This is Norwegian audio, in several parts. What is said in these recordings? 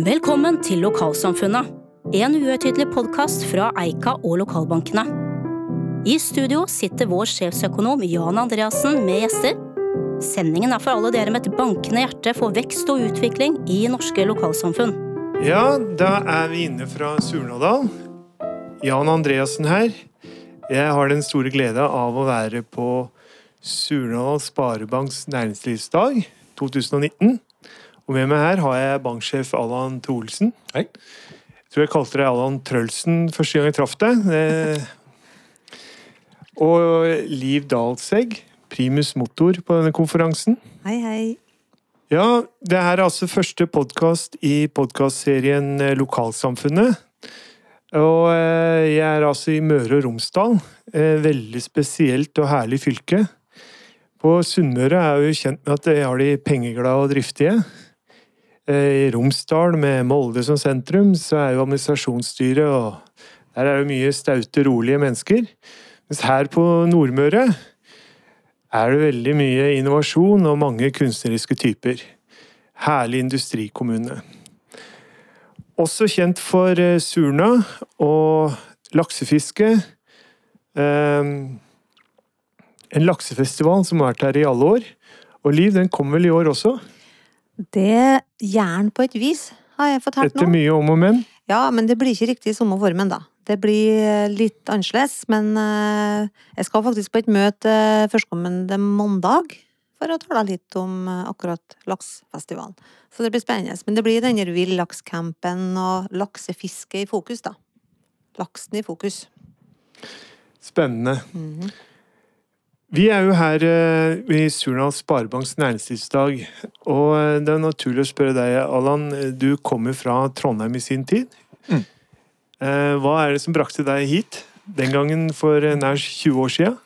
Velkommen til Lokalsamfunnet, en uhøytidelig podkast fra Eika og lokalbankene. I studio sitter vår sjefsøkonom Jan Andreassen med gjester. Sendingen er for alle dere med et bankende hjerte for vekst og utvikling i norske lokalsamfunn. Ja, da er vi inne fra Surnadal. Jan Andreassen her. Jeg har den store glede av å være på Surnadal Sparebanks næringslivsdag 2019. Og med meg her har jeg banksjef Allan Troelsen. Hei. Jeg tror jeg kalte deg Allan Trølsen første gang jeg traff deg. Eh, Og Liv Dahlsegg, primus motor på denne konferansen. Hei, hei. Ja, det her er altså første podkast i podkastserien eh, Lokalsamfunnet. Og eh, jeg er altså i Møre og Romsdal. eh, Veldig spesielt og herlig fylke. På Sunnmøre er jeg jo kjent med at de har de pengeglade og driftige. Eh, I Romsdal, med Molde som sentrum, så er jo administrasjonsstyret og Der er det mye staute, rolige mennesker. Mens her på Nordmøre er det veldig mye innovasjon og mange kunstneriske typer. Herlig industrikommune. Også kjent for eh, surna og laksefiske. Eh, En laksefestival som har vært her i alle år. Og Liv, den kommer vel i år også? Det gjør på et vis, har jeg fortalt Etter nå. mye om og men. Ja, men det blir ikke riktig samme formen, da. Det blir litt annerledes, men eh, jeg skal faktisk på et møte førstkommende mandag for å tale litt om eh, akkurat laksefestivalen. Så det blir spennende. Men det blir denne villakscampen og laksefiske i fokus, da. Laksen i fokus. Spennende. Vi er jo her eh, i Surnadal Sparebanks næringslivsdag, og eh, det er naturlig å spørre deg, Allan. Du kommer fra Trondheim i sin tid. Mm. Eh, Hva er det som brakte deg hit? Den gangen for eh, nær 20 år siden?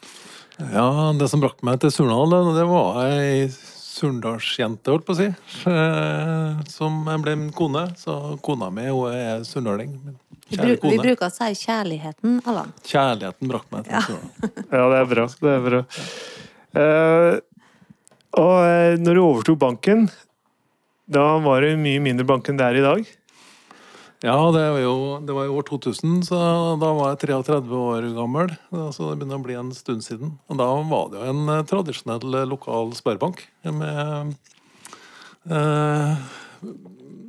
Ja, det som brakte meg til Surnadal, det- var ei surndalsjente, holdt på å si. eh, Som ble min kone. Så kona mi hun er surnaling. Vi, bruker å si kjærligheten, Allan. Kjærligheten brakk meg til Ja. Ja, det er bra. Det er bra. Uh, og eh, når du overtok banken, da var det mye mindre bank enn det er i dag. Ja, det var jo det var i år 2000, så da var jeg 33 år gammel. Så det begynner å bli en stund siden. Og da var det jo en eh, tradisjonell lokal sparebank med eh,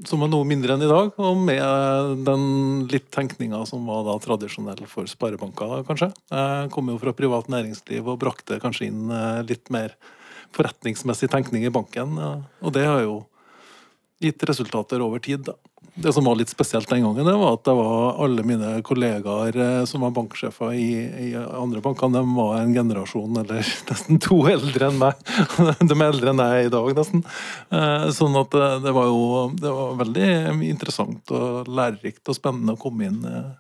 Som er noe mindre enn i dag, og med den litt tenkninga som var da tradisjonell for sparebanker, kanskje. Jeg kom jo fra privat næringsliv og brakte kanskje inn eh, litt mer forretningsmessig tenkning i banken, og det har jo gitt resultater over tid, da. Det som var litt spesielt den gangen, det var at det var alle mine kollegaer eh, som var banksjefer i, i andre banker, de var en generasjon eller nesten to eldre enn meg. De er eldre enn jeg i dag, nesten. Eh, Sånn at det, det var jo det var veldig interessant og lærerikt og spennende å komme inn eh,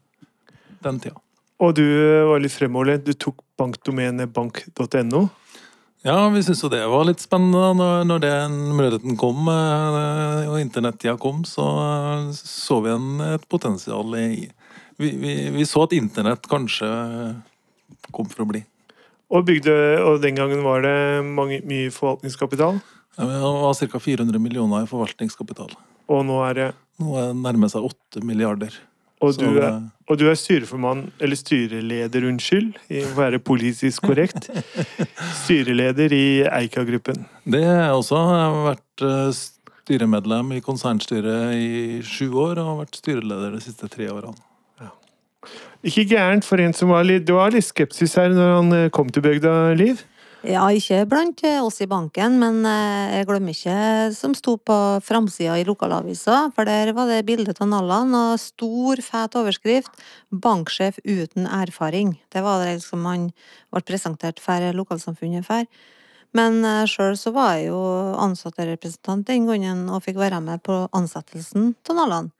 den tida. Og du eh, var litt fremoverlent. Du tok bankdomenet bank.no. Ja, vi syntes jo det var litt spennende når, når den muligheten kom, eh, og internettida kom, så så vi en, et potensial i vi, vi, vi så at internett kanskje kom for å bli. Og, bygde, og den gangen var det mange, mye forvaltningskapital. Ja, Det var ca. 400 millioner i forvaltningskapital. Og nå er det Nå er det nærmer seg 8 milliarder. Og Så du er, og du er styreformann, eller styreleder, unnskyld, i å være politisk korrekt. Styreleder i Eika-gruppen. Det er jeg også jeg har vært eh, styremedlem i konsernstyret i sju år, og har vært styreleder de siste tre årene. Ikke gærent for en som var litt, det var litt skepsis her når han eh, kom til bygda, Liv. Ja, ikke blant eh, oss i banken, men eh, jeg glemmer ikke som sto på framsida i lokalavisa, for der var det bilde av Nallan og stor, fet overskrift 'Banksjef uten erfaring'. Det var det liksom han ble presentert for lokalsamfunnet for. Men sjøl så var jeg jo ansatterepresentant den gangen og fikk være med på ansettelsen av Nallan.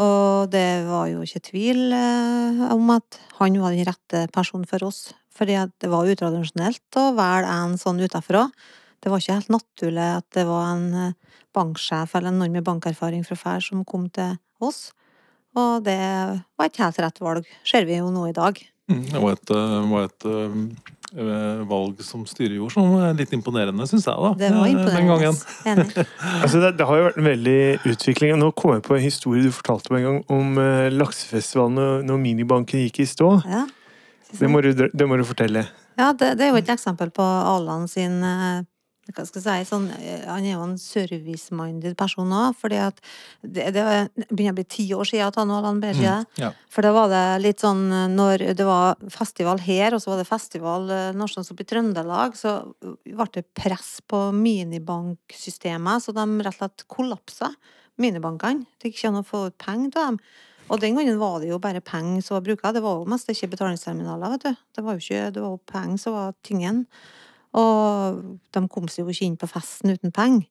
Og det var jo ikke tvil eh, om at han var den rette personen for oss. Fordi at det var utradisjonelt å velge en sånn utenfra. Det var ikke helt naturlig at det var en eh, banksjef eller noen med bankerfaring fra før som kom til oss. Og det var et helt rett valg, ser vi jo nå i dag. Mm, Det var et, eh, var et eh, valg som styret gjorde, som er litt imponerende, syns jeg. da. Det var Den gangen. imponerende. Enig. Altså det, det har jo vært en veldig utvikling. Nå kom jeg på en historie du fortalte meg en gang om eh, laksefestivalen når, når minibanken gikk i stå. Ja. Det må du, det må du fortelle. Ja, det, det er jo et eksempel på Allan sin eh, hva skal jeg si, sånn, eh, Han er jo en service-minded person òg, fordi at det, det begynner å bli ti år siden at han og Allan Berge mm. Ja. For da var det litt sånn eh, når det var festival her, og så var det festival nasjonalt oppe i Trøndelag, så ble det press på minibanksystemet, så de rett og slett kollapsa, minibankene. Det gikk ikke an å få ut penger til dem. Og den gangen var det jo bare penger som var bruka. Det var jo mest ikke betalingsterminaler, vet du. Det var jo ikke, det var penger som var tingen. Og de kom seg jo ikke inn på festen uten penger.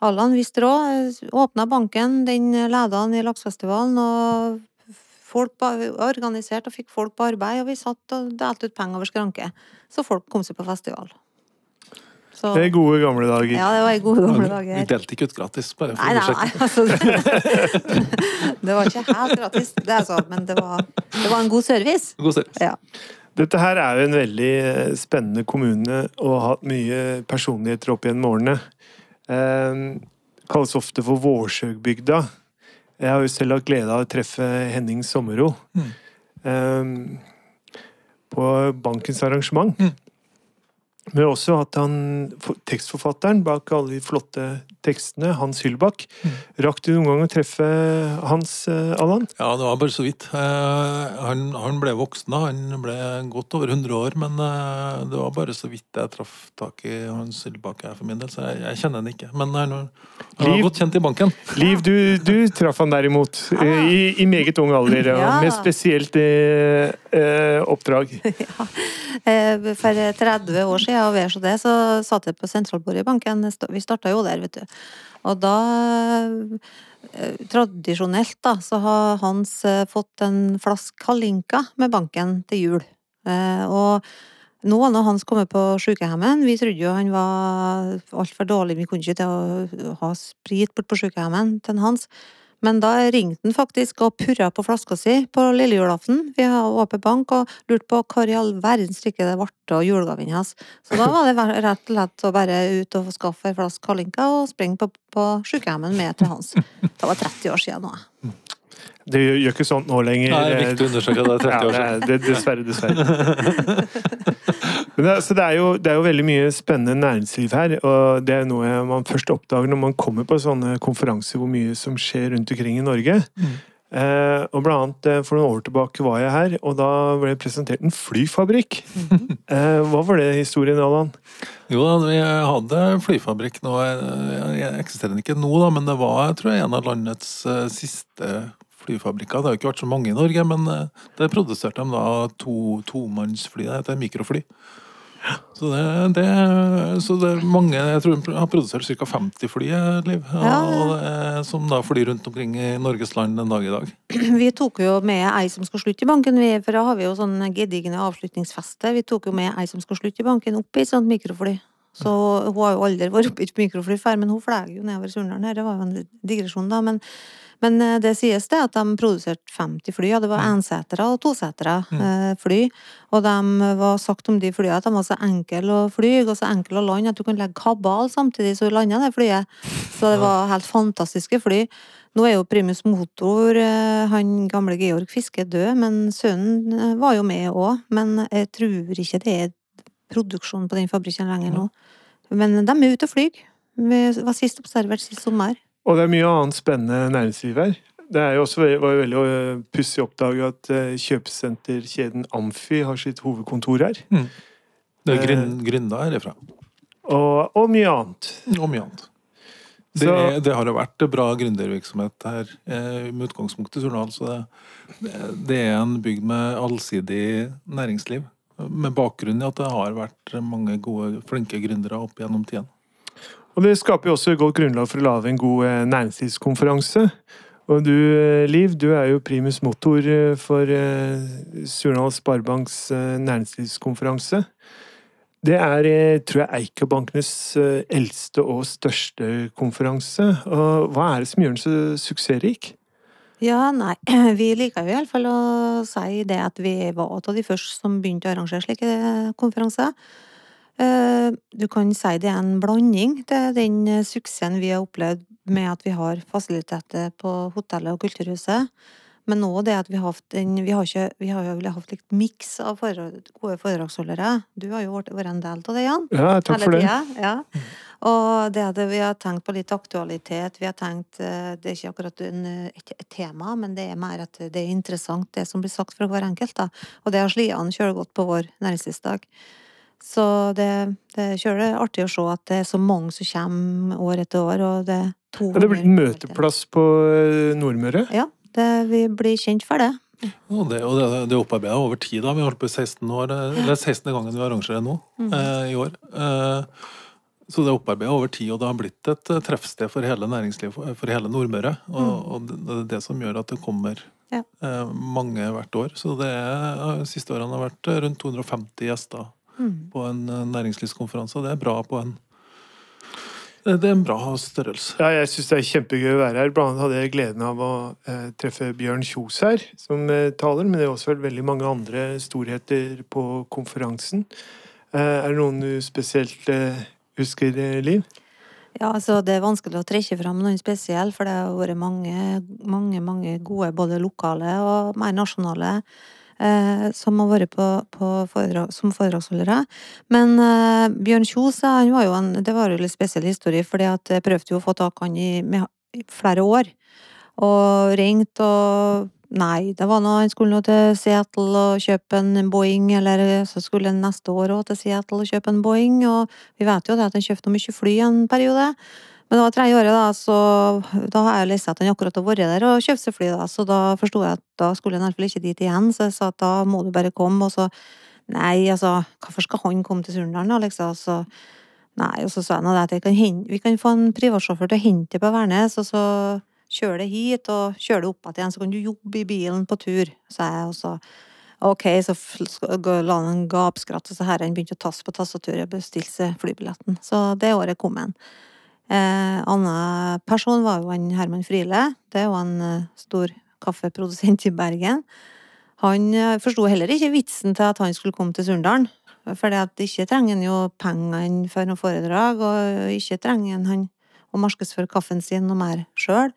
Allan visste råd, åpna banken, den leda han i Laksefestivalen, og folk var organisert og fikk folk på arbeid, og vi satt og delte ut penger over skranke. Så folk kom seg på festival. Så, Det er gode gamle dager. ja, det var i gode gamle Vi dager. delte ikke ut gratis, bare for Nei, å sjekke. nei. Altså, det, det var ikke helt gratis, det er så, men det var, det var en god service. God service. Ja. Dette her er jo en veldig eh, spennende kommune og har hatt mye personligheter opp gjennom årene. Eh, kalles ofte for Vårsøgbygda. Jeg har jo selv hatt glede av å treffe Henning Sommero Mm. eh, på bankens arrangement. Mm. Men også at han, tekstforfatteren bak alle de flotte tekstene, Hans Hylbakk, Mm. rakk du noen gang å treffe Hans, eh, Allan? Ja, det var bare så vidt. Eh, Han, han ble voksen, da. Han ble godt over 100 år, men eh, det var bare så vidt jeg traff tak i Hans Sylbakk for min del, så jeg, jeg kjenner han ikke. Men han, han Liv? var godt kjent i banken. Liv, du, du traff han derimot eh, i, i meget ung alder, og Ja. med spesielt eh, oppdrag. Eh, For 30 år siden og vel så det, så satt jeg på sentralbordet i banken. Vi starta jo der, vet du. Og da eh, Tradisjonelt, da, så har Hans eh, fått en flaske Kalinka med banken til jul. Eh, Og nå når Hans kommer på sykehjemmet, vi trodde jo han var altfor dårlig, vi kunne ikke til å ha sprit bort på sykehjemmet til Hans. Men da ringte han faktisk og purra på flaska si på lille julaften. Vi har åpen bank og lurte på hvor i all verdens strikke det ble av julegaven hans. Så da var det rett og slett å bare ut og skaffe en flaske Kalinka og springe på, på sykehjemmet med til Hans. Det var 30 år siden nå. Det gjør, ikke sånt nå lenger. Nei, det er viktig å undersøke det er 30 år Ja, siden. det er, det, dessverre, dessverre. Det, så det, er jo, det er jo veldig mye spennende næringsliv her, og det er noe man først oppdager når man kommer på sånne konferanser hvor mye som skjer rundt omkring i Norge. Mm. Eh, og blant annet eh, for noen år tilbake var jeg her, og da ble det presentert en flyfabrikk. eh, hva var det historien, Allan? Jo da, vi hadde flyfabrikk nå. eh, Jeg eksisterer ikke nå, da, men det var jeg tror jeg, en av landets uh, siste flyfabrikker. Det har jo ikke vært så mange i Norge, men det der produserte de da to tomannsfly. Det heter mikrofly. Så det, det, så det er mange Jeg tror de har produsert ca. 50 fly, eh, Liv. Og er- som da flyr rundt omkring i Norges land den dag i dag. Vi tok jo med ei som skal slutte i banken, vi, for da har vi jo sånn gedigne avslutningsfester. Vi tok jo med ei som skal slutte i banken opp i et sånt mikrofly. Så hun har jo aldri vært oppe i et mikrofly før, men hun fløy jo nedover Surnadal her. Det var jo en digresjon, da. Men, men eh, det sies det at de produserte 50 fly, og det var ensetere og tosetere eh, fly. Og de var sagt om de flyene at de var så enkle å fly og så enkle å lande at du kunne legge kabal samtidig så du landa det flyet. Så det var helt fantastiske fly. Nå er jo primus motor, eh, han gamle Georg Fiske, død, men sønnen var jo med òg. Men jeg tror ikke det er produksjon på den fabrikken lenger nå. Men de er ute og flyr. Vi var sist observert sist sommer. Og det er mye annet spennende næringsliv her. Det er jo også var jo veldig øh, pussig å oppdage at øh, kjøpesenterkjeden Amfi har sitt hovedkontor her. Det er Eh. gryn, gründa herifra. Og, og mye annet. Og mye annet. Det, Så- er- det har jo vært bra gründervirksomhet her, eh, med utgangspunkt i Surnadal. Så det, det er en bygd med allsidig næringsliv. Med bakgrunn i at det har vært mange gode, flinke gründere opp gjennom tiden. Og det skaper jo også godt grunnlag for å lage en god eh, næringslivskonferanse. Og du, eh, Liv, du er jo primus motor eh, for Surnadal Sparebanks næringslivskonferanse. Det er, tror jeg, Eika-bankenes eldste og største konferanse. Og hva er det som gjør den så suksessrik? Ja, nei, vi liker jo iallfall å si det at vi var av de første som begynte å arrangere slike konferanser. Eh, Du kan si det er en blanding til den eh, suksessen vi har opplevd med at vi har fasiliteter på hotellet og kulturhuset. Men òg det at vi har hatt en Vi har, ikke, vi har jo vel hatt litt miks av foredrag, gode foredragsholdere. Du har jo vært vært en del av det, Jan. Ja, takk for det. Ja. Og det at vi har tenkt på litt aktualitet, vi har tenkt eh, Det er ikke akkurat en, et, et tema, men det er mer at det er interessant, det som blir sagt fra hver enkelt, da. Og det har slitt an kjølegodt på vår næringslivsdag. Så det, det er kjølig artig å se at det er så mange som kommer år etter år, og det er to Ja, det blir en møteplass på eh, Nordmøre. Ja, det, vi blir kjent for det. Og det, og det, det er opparbeida over tid. da, Vi har holdt på i 16 år, eh, eller 16. gangen vi arrangerer nå eh, i år. Eh, så det er opparbeida over tid, og det har blitt et eh, treffsted for hele næringslivet, for, hele Nordmøre. Og, og det, det er det som gjør at det kommer Ja. eh, mange hvert år. Så det er, de siste årene har vært eh, rundt 250 gjester på en eh, næringslivskonferanse, og det er bra på en det er en bra størrelse. Ja, jeg syns det er kjempegøy å være her. Blant annet hadde jeg gleden av å eh, treffe Bjørn Kjos her som eh, taler, men det har også vært veldig mange andre storheter på konferansen. Eh, er det noen du spesielt eh, husker, eh, Liv? Ja, altså det er vanskelig å trekke fram noen spesiell, for det har vært mange, mange, mange gode både lokale og mer nasjonale som har vært på, på foredrag, som foredragsholdere. Men eh, Bjørn Kjos, han var jo en, det var jo litt spesiell historie, for jeg prøvde jo å få tak han i, med, i flere år. Og ringte og Nei, det var noe, han skulle nå til Seattle og kjøpe en Boeing, eller så skulle han neste år òg til Seattle og kjøpe en Boeing, og vi vet jo det at han kjøpte mye fly en periode. Men det var tredje året, da, så da har jeg lest at han akkurat har vært der og kjøpt seg fly, da, så da forsto jeg at da skulle han i hvert fall ikke dit igjen, så jeg sa at da må du bare komme, og så Nei, altså, hvorfor skal han komme til Surndalen, da, liksom? Så Nei, og så sa jeg nå det at kan hente, vi kan få en privatsjåfør til å hente deg på Værnes, og så kjøre deg hit, og kjøre deg opp igjen, så kan du jobbe i bilen på tur, sa jeg, og så Ok, så la han en gapskratt, og så her han begynte å tasse på tastaturet og bestilte seg flybilletten. Så det året kom han. Eh, annen person var jo han Herman Friele. Det er jo en eh, stor kaffeprodusent i Bergen. Han eh, forsto heller ikke vitsen til at han skulle komme til Surndalen. For ikke trenger han jo pengene for noe foredrag, og ikke trenger han han å markedsføre kaffen sin noe mer sjøl.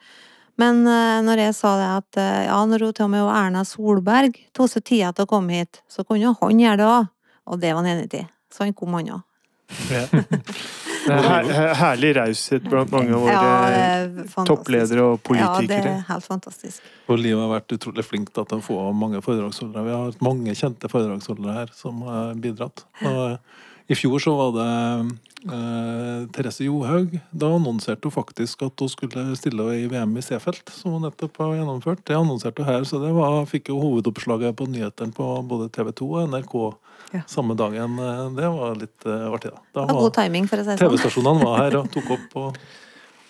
Men eh, når jeg sa det at ja, når hun til og med Erna Solberg tok seg tida til å komme hit, så kunne jo han gjøre det òg. Og det var han enig i. Så han kom, han òg. Er her, her, herlig raushet blant mange av våre ja, toppledere og politikere. Ja, det er helt fantastisk. Og Liv har vært utrolig flink til at å få mange foredragsholdere. Vi har hatt mange kjente foredragsholdere her som har bidratt. Og I fjor så var det eh, Therese Johaug. Da annonserte hun faktisk at hun skulle stille i VM i Seefeld, som hun nettopp har gjennomført. Det annonserte hun her, så det var, fikk jo hovedoppslaget på nyhetene på både TV 2 og NRK Ja. samme dagen. Eh, Det var litt eh, artig, da. Da Det var god timing, for å si det sånn. TV-stasjonene var her og tok opp og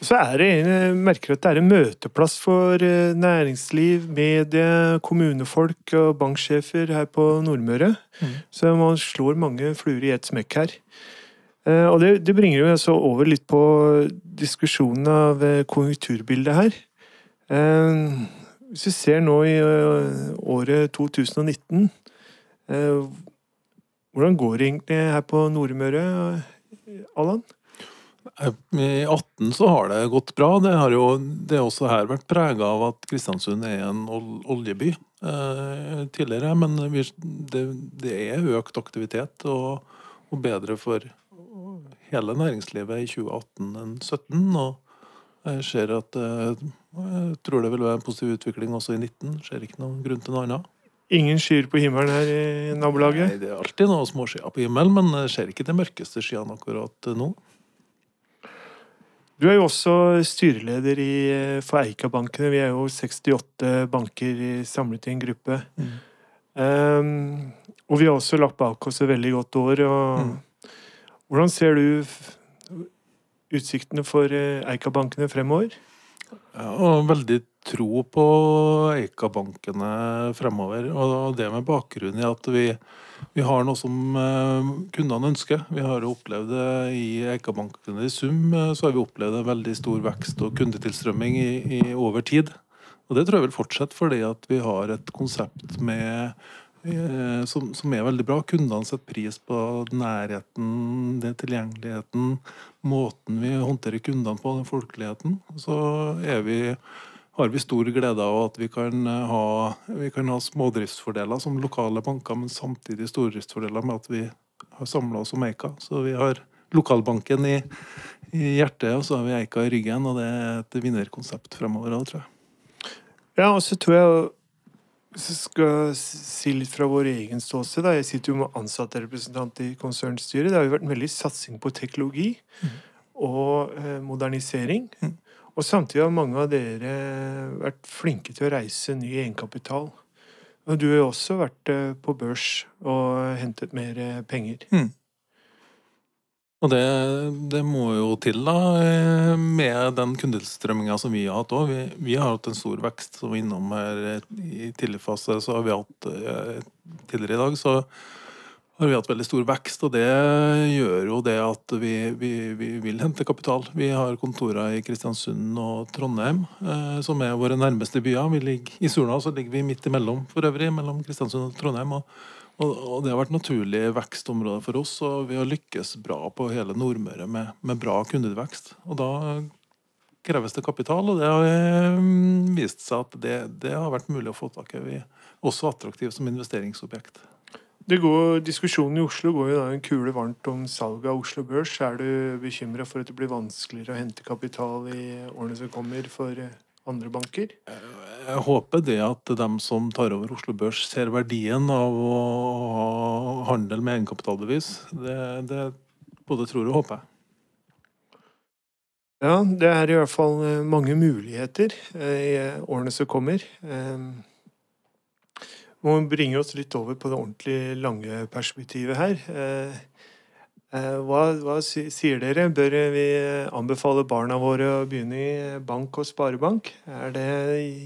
Så er det jeg merker at det er en møteplass for eh, næringsliv, medie, kommunefolk og banksjefer her på Nordmøre. Mm. Så man slår mange fluer i ett smekk her. Eh, Og det, det bringer jo altså over litt på diskusjonen av eh, konjunkturbildet her. Hvis vi ser nå i året 2019 eh, Hvordan går det egentlig her på Nordmøre, Allan? I 18 så har det gått bra. Det har jo det har også her vært prega av at Kristiansund er en oljeby eh, tidligere. Men vi, det, det er økt aktivitet og, og bedre for hele næringslivet i 2018 enn 2017. Og jeg ser at eh, jeg tror det vil være en positiv utvikling også i 2019. Ser ikke noen grunn til noe annet. Ingen skyer på himmelen her i nabolaget? Nei, det er alltid noen småskyer på himmelen, men ser ikke de mørkeste skyene akkurat nå. Du er jo også styreleder i, for Eika-bankene. Vi er jo 68 banker samlet i en gruppe. Mm. Um, og vi har også lagt bak oss et veldig godt år. Og Mm. Hvordan ser du utsiktene for eh, Eika-bankene fremover? Ja, og veldig tro på Eika-bankene fremover. Og det med bakgrunn i at vi, vi har noe som eh, kundene ønsker. Vi har opplevd det i Eika-bankene i sum. eh, Så har vi opplevd en veldig stor vekst og kundetilstrømming i, i over tid. Og det tror jeg vil fortsette fordi at vi har et konsept med eh, som, som, er veldig bra. Kundene setter pris på nærheten, det tilgjengeligheten, måten vi håndterer kundene på, den folkeligheten. Så er vi, har vi stor glede av at vi kan ha, vi kan ha smådriftsfordeler som lokale banker, men samtidig stordriftsfordeler med at vi har samla oss om Eika. Så vi har lokalbanken i, i hjertet, og så har vi Eika i ryggen. Og det er et vinnerkonsept fremover òg, tror jeg. Ja, og så tror jeg hvis jeg skal si litt fra vår egen ståsted Jeg sitter jo med ansatterepresentant i konsernstyret. Det har jo vært en veldig satsing på teknologi mm. og eh, modernisering. Mm. Og samtidig har mange av dere vært flinke til å reise ny egenkapital. Og du har jo også vært eh, på børs og hentet mer eh, penger. Mm. Og det, det, må jo til, da, eh, med den kundestrømminga som vi har hatt òg. Vi, vi, har hatt en stor vekst som var innom her i tidlig. Så har vi hatt tidligere i dag, så har vi hatt veldig stor vekst. Og det gjør jo det at vi, vi, vi vil hente kapital. Vi har kontorer i Kristiansund og Trondheim, eh, som er våre nærmeste byer. Ligger, I Surna så ligger vi midt imellom, for øvrig, mellom Kristiansund og Trondheim. og og, det har vært naturlig vekstområde for oss, og vi har lykkes bra på hele Nordmøre med, med bra kundevekst. Og da kreves det kapital, og det har mm, vist seg at det, det har vært mulig å få tak i. Vi er også attraktive som investeringsobjekt. Det går, Diskusjonen i Oslo går jo da en kule varmt om salget av Oslo Børs. Er du bekymra for at det blir vanskeligere å hente kapital i årene som kommer for andre banker? Jeg håper det at de som tar over Oslo Børs, ser verdien av å ha handel med egenkapitalbevis. Det, det både tror og håper jeg. Ja, det er i hvert fall eh, mange muligheter eh, i årene som kommer. Eh, må bringe oss litt over på det ordentlig lange perspektivet her. Eh, hva, hva, sier dere? Bør vi anbefale barna våre å begynne i bank og sparebank? Er det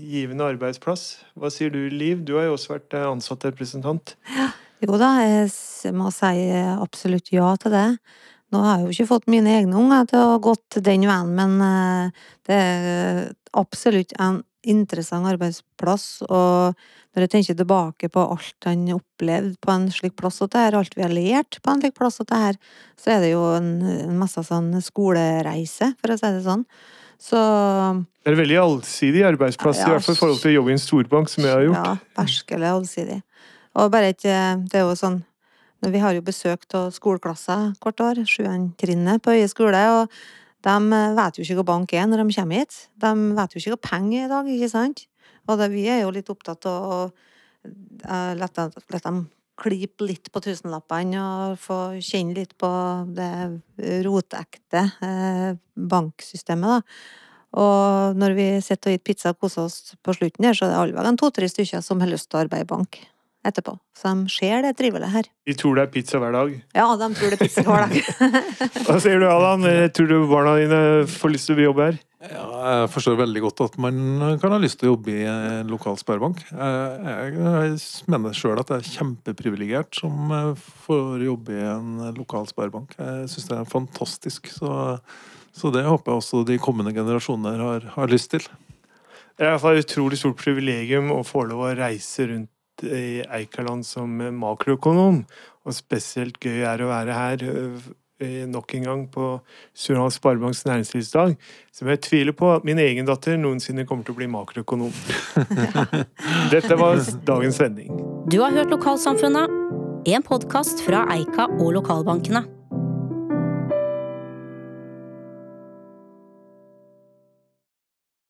givende arbeidsplass? Hva sier du, Liv? Du har jo også vært ansatt ansattrepresentant. Ja, jo da, jeg må si absolutt ja til det. Nå har jeg jo ikke fått mine egne unger til å gå gått den veien, men eh, det er absolutt en interessant arbeidsplass. Og når jeg tenker tilbake på alt han opplevde på en slik plass og det her, alt vi har lært på en slik plass og det her, så er det jo en, en masse sånn skolereise, for å si det sånn. Så Det er en veldig allsidig arbeidsplass, ja, i hvert fall i forhold til å jobbe i en storbank, som jeg har gjort. Ja, verskelig allsidig. Og bare ikke Det er jo sånn Vi har jo besøk av skoleklasser hvert år, sjuendetrinnet på Øye skole, og de vet jo ikke hva bank er når de kommer hit. De vet jo ikke hva penger er i dag, ikke sant? Og det, vi er jo litt opptatt av å uh, la dem klype litt på tusenlappene og få kjenne litt på det rotekte uh, banksystemet, da. Og når vi sitter og spiser pizza og koser oss på slutten her, så er det alle en to-tre stykker som har lyst til å arbeide i bank etterpå. Så de ser det trivelige her. De tror det er pizza hver dag? Ja, de tror det er pizza hver dag. Hva sier du, Allan? Tror du barna dine får lyst til å jobbe her? Ja, jeg forstår veldig godt at man kan ha lyst til å jobbe i en lokal sparebank. Jeg, mener sjøl at jeg er kjempeprivilegert som får jobbe i en lokal sparebank. Jeg syns det er fantastisk. Så, så, det håper jeg også de kommende generasjoner har, har lyst til. Det er i hvert fall et utrolig stort privilegium å få lov å reise rundt i Eikaland som makroøkonom, og spesielt gøy er å være her eh, nok en gang på Surnadal Sparebanks næringslivsdag, som jeg tviler på at min egen datter noensinne kommer til å bli makroøkonom. Dette var dagens sending. Du har hørt Lokalsamfunnet, en podkast fra Eika og lokalbankene.